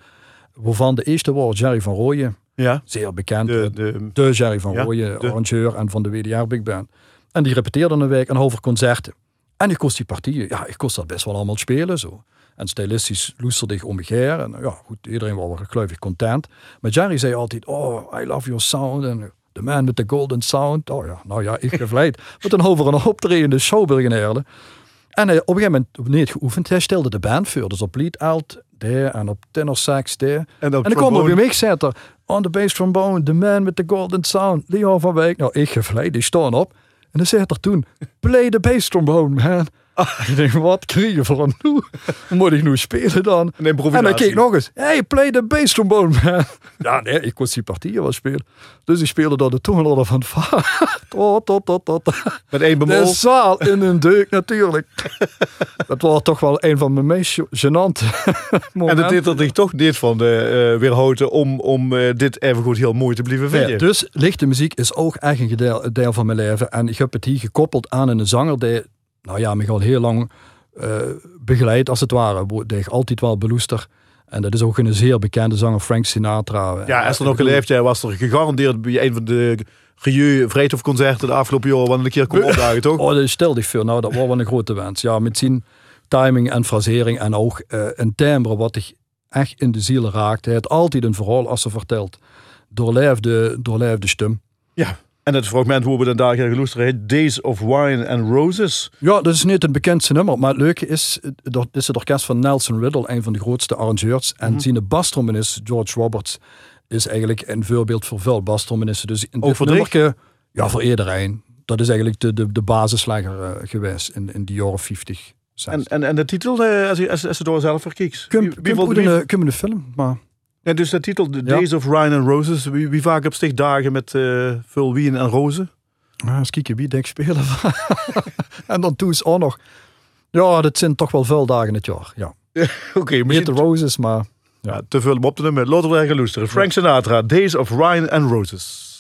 Waarvan de eerste was Jerry van Rooyen. Ja. Zeer bekend. De, de, de Jerry van ja, Rooyen, arrangeur en van de WDR Big Band. En die repeteerde een week een halve concerten. En ik kost die partieën, ja, ik kost dat best wel allemaal spelen zo. En stylistisch loesterde ik omgekeerd. En ja, goed, iedereen was wel gelukkig content. Maar Jerry zei altijd, oh, I love your sound. En the man with the golden sound. Oh ja, nou ja, ik gevleid. Met een over een optredende show beginnen. En op een gegeven moment, niet geoefend, hij stelde de band voor. Dus op lead alt, daar en op tenor sax daar. En, en dan kwam er weer zetten on the bass trombone, the man with the golden sound, Leon van Wijk. Nou, ik gevleid, die staan op. En dan zegt er toen, play the bass trombone, man. Ik denk, wat kreeg je voor een nu? Moet ik nu spelen dan? En improvisatie. dan keek ik nog eens. Hey, play the bass trombone, man. Ja, nee, ik kon die partieën wel spelen. Dus ik speelde dan de toonladder van va. Tot, tot, tot, tot. Met één De bemol. zaal in een deuk natuurlijk. Dat was toch wel een van mijn meest gênante En dat deed er zich toch niet van eh, weerhouden om, om eh, dit even goed heel mooi te blijven vinden. Ja, dus lichte muziek is ook echt een een deel van mijn leven. En ik heb het hier gekoppeld aan een zanger die, nou ja, me al heel lang eh begeleidt als het ware. Die ik altijd wel beloester. En dat is ook een zeer bekende zanger, Frank Sinatra. ja, als er nog geleefd jij was er gegarandeerd bij een van de Rieu Vrijthof-concerten de afgelopen jaren wanneer een keer kon opdagen, toch? Oh, dat stel ik veel. Nou, dat was wel een grote wens. Ja, met zijn timing en frasering en ook eh, een timbre wat ik echt in de ziel raakt. Hij heeft altijd een verhaal als ze vertelt. Doorleefde, doorleefde stem. Ja. En het fragment hoe we dan daar gaan geloesteren heet Days of Wine and Roses. Ja, dat is niet het bekendste nummer. Maar het leuke is, dat is het orkest van Nelson Riddle, een van de grootste arrangeurs. En zijn bastrombonist, George Roberts, is eigenlijk een voorbeeld voor veel bastrombonisten. Dus in Ook dit voor nummerke, ja, voor iedereen. Dat is eigenlijk de, de, de basislegger eh, geweest in, in de jaren 50. En, en, en de titel, eh, als je, als, als je door zelf verkiest. Kun, Wie- kun, wie kun, vond- wie- de, kun de film, maar... Ja, dus de titel, The Ja. Days of Wine and Roses. Wie, wie vaak op zich dagen met eh veel wien en rozen? Ah, eens kijken wie denk spelen. en dan toen is ook nog... Ja, dat zijn toch wel veel dagen het jaar. Ja. Oké, Niet misschien de Roses, maar... ja, te veel om op te nemen. Laten we er gaan luisteren. Frank Sinatra, Days of Wine and Roses.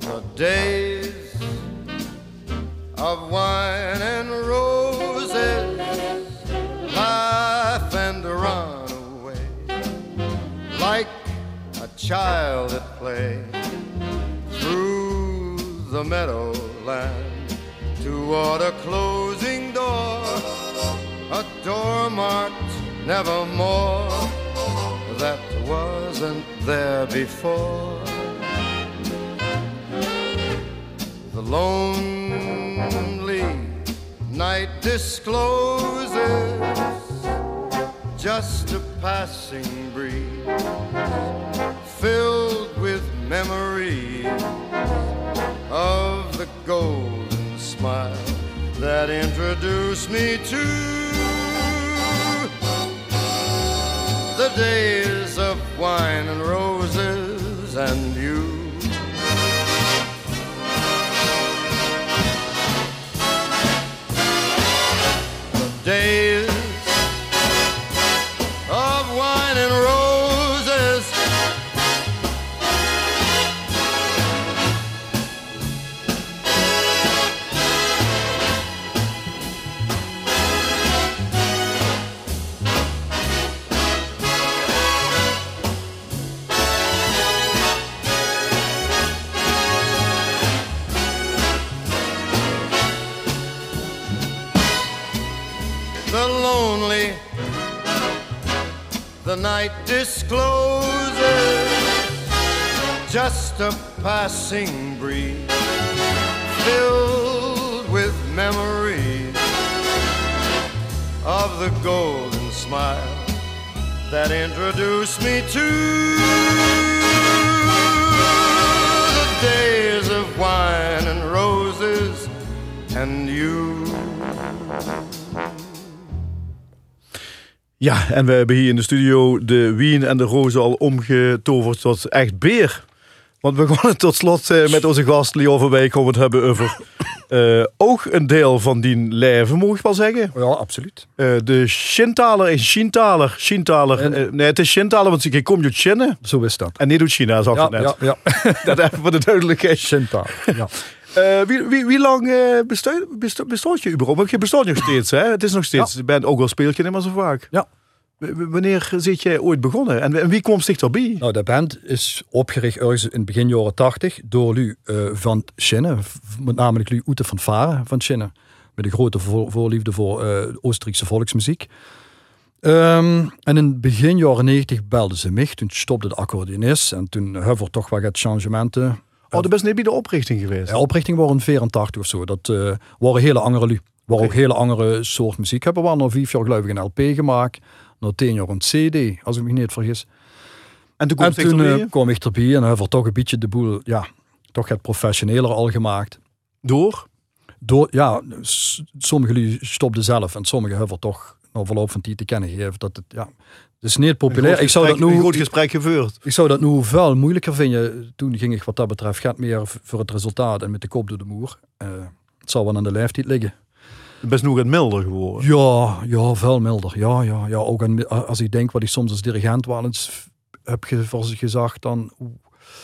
The days of wine and roses, laugh and run away, like a child at play through the meadowland toward a closing door, a door marked nevermore that wasn't there before. The lonely night discloses just a passing breeze filled with memories of the golden smile that introduced me to the days of wine and roses and you. Just a passing breeze filled with memories of the golden smile that introduced me to the days of wine and roses and you Ja, en we hebben hier in de studio de wien en de rozen al omgetoverd tot echt beer. Want we gaan het tot slot eh, met onze gast Leo van Wijk gaan we het hebben over eh, ook een deel van die leven, mag ik wel zeggen. Ja, absoluut. Eh, de Shintaler en Shintaler. Shintaler. En- nee, het is Shintaler, want ik kom uit China. Zo is dat. En niet uit China, zag Ja, ik net. ja, ja. Dat even voor de duidelijkheid. Shinta. Ja. Wie, wie, wie lang eh bestaat, je überhaupt? Je bestaat nog steeds, hè? Het is nog steeds. Je bent ook al speel je niet meer zo vaak. Ja. Wanneer zit jij ooit begonnen? En, wie kwam zich daarbij? Nou, de band is opgericht ergens in begin jaren 80 door Lu eh, van Schinne, v- met namelijk Lu Oete van Varen van Schinne. Met een grote voor- voorliefde voor eh, Oostenrijkse volksmuziek. Ehm, en in begin jaren 90 belden ze mij. Toen stopte de accordeonist en toen hebben we toch wat changementen. Oh, dat is niet bij de oprichting geweest. De oprichting waren in 84 of zo. Dat eh, waren hele andere Lu. Waren ook hele andere soort muziek. Hebben we al na vijf jaar geloof ik een LP gemaakt. Na tien jaar een CD, als ik me niet vergis. En toen, En toen eh, kwam ik erbij en hebben we toch een beetje de boel, ja, toch het professioneler al gemaakt. door. Door, ja, s- sommige jullie stopten zelf en sommige hebben toch na verloop van tijd te kennen gegeven dat het, ja, het is niet populair. Ik zou, dat gesprek- Een nu, goed gesprek gevoerd. ik zou dat nu veel moeilijker vinden. Toen ging ik wat dat betreft gaat meer voor het resultaat en met de kop door de moer. Eh, het zal wel aan de leeftijd liggen. Best nog wat milder geworden. Ja, ja, veel milder. Ja, ja, ja. Ook aan, als ik denk wat ik soms als dirigent wel eens heb gezegd, dan...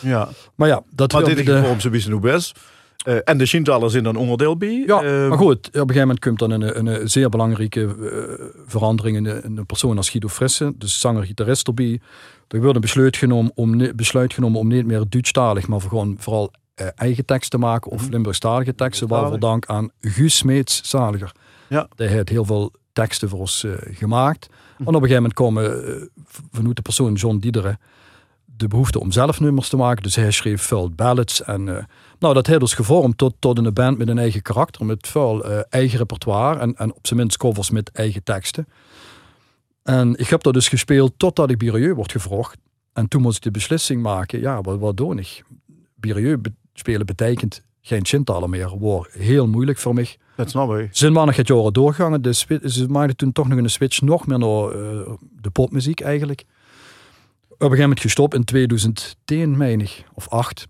Ja. Maar ja, dat Maar dit de- ze wisten hoe best. Eh, en de Shintalers zijn dan onderdeel bij. Ja, Eh, maar goed, op een gegeven moment komt dan een, een, een zeer belangrijke eh, verandering in de- in een persoon als Guido Frisse, dus zanger-gitarist erbij. Er wordt een besluit genomen om, besluit genomen om niet meer Duitsstalig, maar voor gewoon vooral eh, eigen tekst te maken of Mhm. Limburgstalige teksten, waarvoor dank aan Guus Smeets Zaliger. Ja. Die heeft heel veel teksten voor ons eh, gemaakt. Mhm. En op een gegeven moment komen eh, vanuit de persoon John Diederen de behoefte om zelf nummers te maken. Dus hij schreef veel ballads. En nou, dat heeft dus gevormd tot, tot een band met een eigen karakter. Met veel eigen repertoire. En, en op zijn minst covers met eigen teksten. En ik heb dat dus gespeeld totdat ik Birieu wordt gevraagd. En toen moest ik de beslissing maken. Ja, wat, wat doe ik? Birieu spelen betekent geen Chintaler meer. Wordt heel moeilijk voor mij. Dat snap ik. Zijn het jaren doorgegaan. De swi- ze maakten toen toch nog een switch nog meer naar eh, de popmuziek eigenlijk. Op een gegeven moment gestopt in 2010, meen ik, of 8.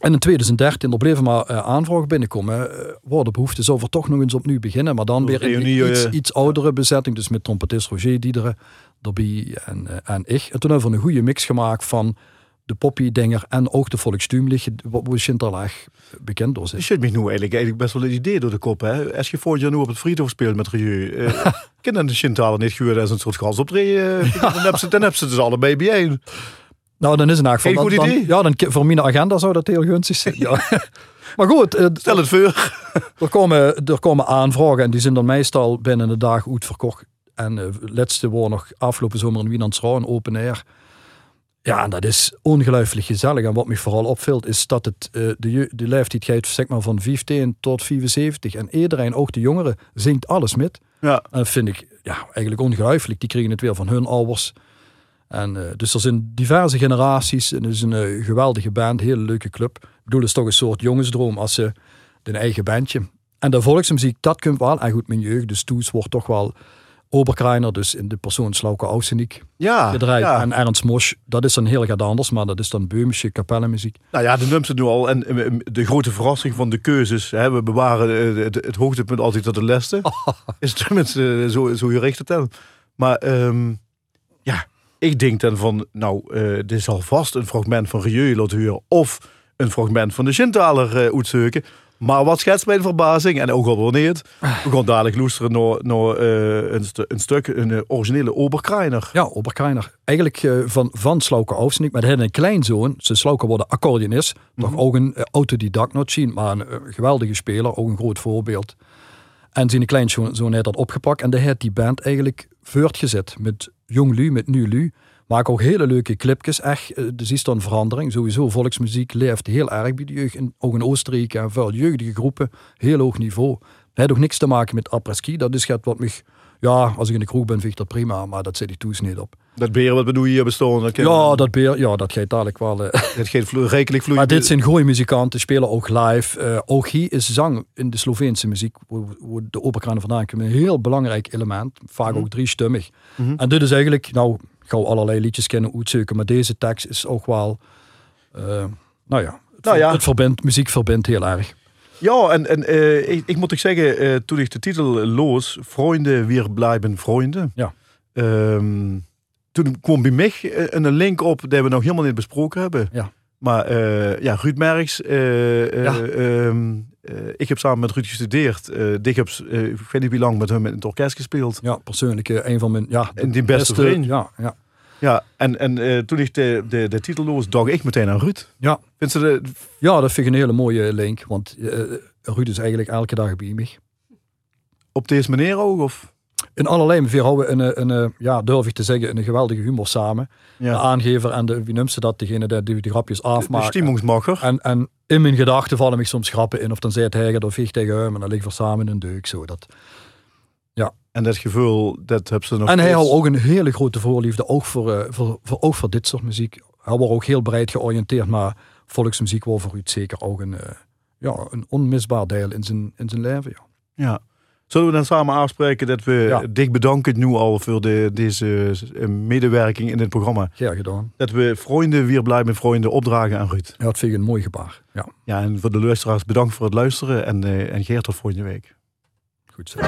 En in 2013, er bleven maar eh, aanvragen binnenkomen. eh waar de behoefte zou toch nog eens opnieuw beginnen. Maar dan weer in een iets, iets oudere bezetting. Dus met trompetist Roger Diederen erbij en, en ik. En toen hebben we een goede mix gemaakt van de poppy-dinger en ook de volkstuurlijk. Wat we echt bekend door Je zijn. zit me nu eigenlijk, eigenlijk best wel een idee door de kop. Hè? Als je vorig jaar nu op het Friedhof speelt met Rieu. Uh, kennen de Shintaler niet gehuurd als een soort gas optreden. eh, dan hebben ze, dan hebben ze dus allebei bijeen. Nou, dan is het eigenlijk Geen goed dan- idee. Ja, dan, voor mijn agenda zou dat heel gunstig zijn. Ja. maar goed, eh, Stel het voor. er, komen, er komen aanvragen en die zijn dan meestal binnen een dag uitverkocht. En eh laatste woord nog afgelopen zomer in Wielandsrouw, een open air. Ja, en dat is ongelooflijk gezellig. En wat me vooral opvalt is dat het eh, de, de leeftijd gaat zeg maar, van 15 tot 75. En iedereen, ook de jongeren, zingt alles met. Ja. En dat vind ik ja, eigenlijk ongelooflijk. Die kregen het weer van hun ouders. En, eh, dus er zijn diverse generaties. En het is een eh, geweldige band, hele leuke club. Ik bedoel, het is toch een soort jongensdroom als ze een eigen bandje. En de volksmuziek, dat komt wel. En goed, mijn jeugd, dus Toes wordt toch wel Oberkreiner, dus in de persoon Slauke Auseniek Ja, gedraaid. ja. En Ernst Mosch, dat is dan heel gaat anders, maar dat is dan Beumische kapellenmuziek. Nou ja, de nummers nu al. En de grote verrassing van de keuzes. Hè, we bewaren eh, het, het hoogtepunt altijd tot de leste. Is tenminste eh, zo, zo gericht het dan. Maar ehm, ja, ik denk dan van, nou, eh dit zal vast een fragment van Rieu. Of een fragment van de eh uitzoeken. Maar wat schetst mijn verbazing, en ook al wanneer het, we gaan dadelijk luisteren naar, naar eh, een, stu- een stuk, een eh, originele Oberkreiner. Ja, Oberkreiner. Eigenlijk eh, van, van Slauke Auseniek, maar hij had een kleinzoon. Zijn Slauke worden accordeonist. Toch ook een eh, autodidact not zien, maar een geweldige speler, ook een groot voorbeeld. En zijn kleinzoon zoon heeft dat opgepakt en die heeft die band eigenlijk voortgezet met Jong Lu, met Nu Lu. Maak ook hele leuke clipjes. Echt, eh, dus is dan verandering. Sowieso, volksmuziek leeft heel erg bij de jeugd. En ook in Oostenrijk en veel jeugdige groepen. Heel hoog niveau. Het heeft ook niks te maken met après-ski. Dat is wat mij... Ja, als ik in de kroeg ben, vind ik dat prima. Maar dat zit ik toes niet op. Dat beren wat bedoel je hier ken- Ja, dat, beer, ja, dat gaat dadelijk wel... eh, Het geen vlo- rijkelijk vloeiende... maar dit zijn goede muzikanten, spelen ook live. Eh ook hier is zang in de Sloveense muziek, waar, de operkranen vandaan komen, een heel belangrijk element. Vaak Mhm. ook driestummig. En dit is eigenlijk, nou, ik ga allerlei liedjes kennen uitzoeken, maar deze tekst is ook wel, eh, nou ja, het, Nou ja. het verbindt, muziek verbindt heel erg. Ja, en, en eh, ik, ik moet ik zeggen, eh, toen ik de titel loos, Vrienden, wir blijven vrienden. Ja. Ehm, toen kwam bij mij een link op die we nog helemaal niet besproken hebben. Ja. Maar eh, ja, Ruud Merks, Ja. ehm, eh, ik heb samen met Ruud gestudeerd. Dick heb, eh, ik weet niet hoe lang met hem in het orkest gespeeld. Ja, persoonlijk een van mijn, ja, de En die beste vriend. Ja, ja. Ja, en, en toen ik de, de, de titel loos, dacht ik meteen aan Ruud. Ja. Vindt ze de, ja, dat vind ik een hele mooie link, want Ruud is eigenlijk elke dag bij mij. op deze manier ook? Of? in allerlei manier houden we een, eh, een, eh, ja, durf ik te zeggen, een geweldige humor samen. Ja. De aangever en de, wie noemt ze dat, degene die, die de grapjes afmaakt. De en, en, in mijn gedachten vallen me soms grappen in. Of dan zei het hij of ik tegen hem en dan liggen we samen in een deuk. Zo, dat, ja. En dat gevoel, dat hebt ze nog En hij had ook een hele grote voorliefde, ook voor, eh, voor, voor, ook voor dit soort muziek. Hij was ook heel breed georiënteerd, maar volksmuziek was voor u zeker ook een, ja, een onmisbaar deel in zijn, in zijn leven. Ja. ja. Zullen we dan samen afspreken dat we ja. dicht bedanken nu al voor de, deze eh, medewerking in het programma? Ja, gedaan. Dat we vrienden weer blijven vrienden opdragen aan Ruud. Ja, dat vind ik een mooi gebaar. Ja, ja en voor de luisteraars bedankt voor het luisteren en, uh, en Geert tot volgende week. Goed zo.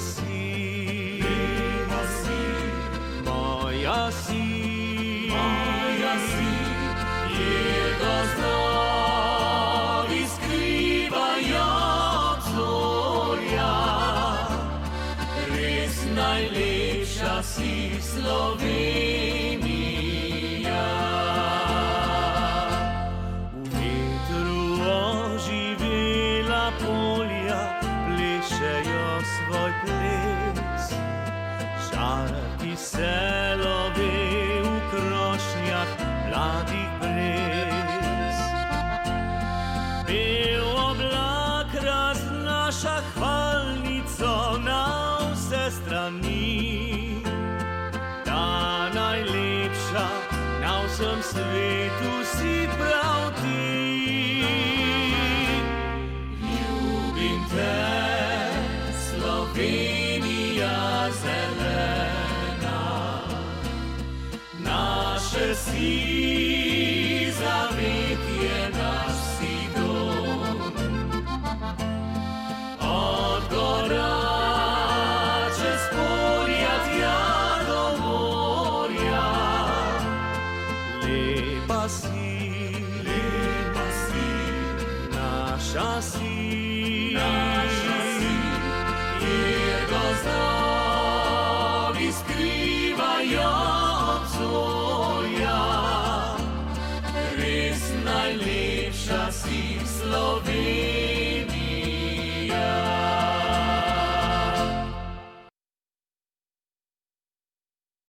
si, fina si, moja si, moja si, jedno zdravi skrivajo zorja. Res najlepša si Slovenija.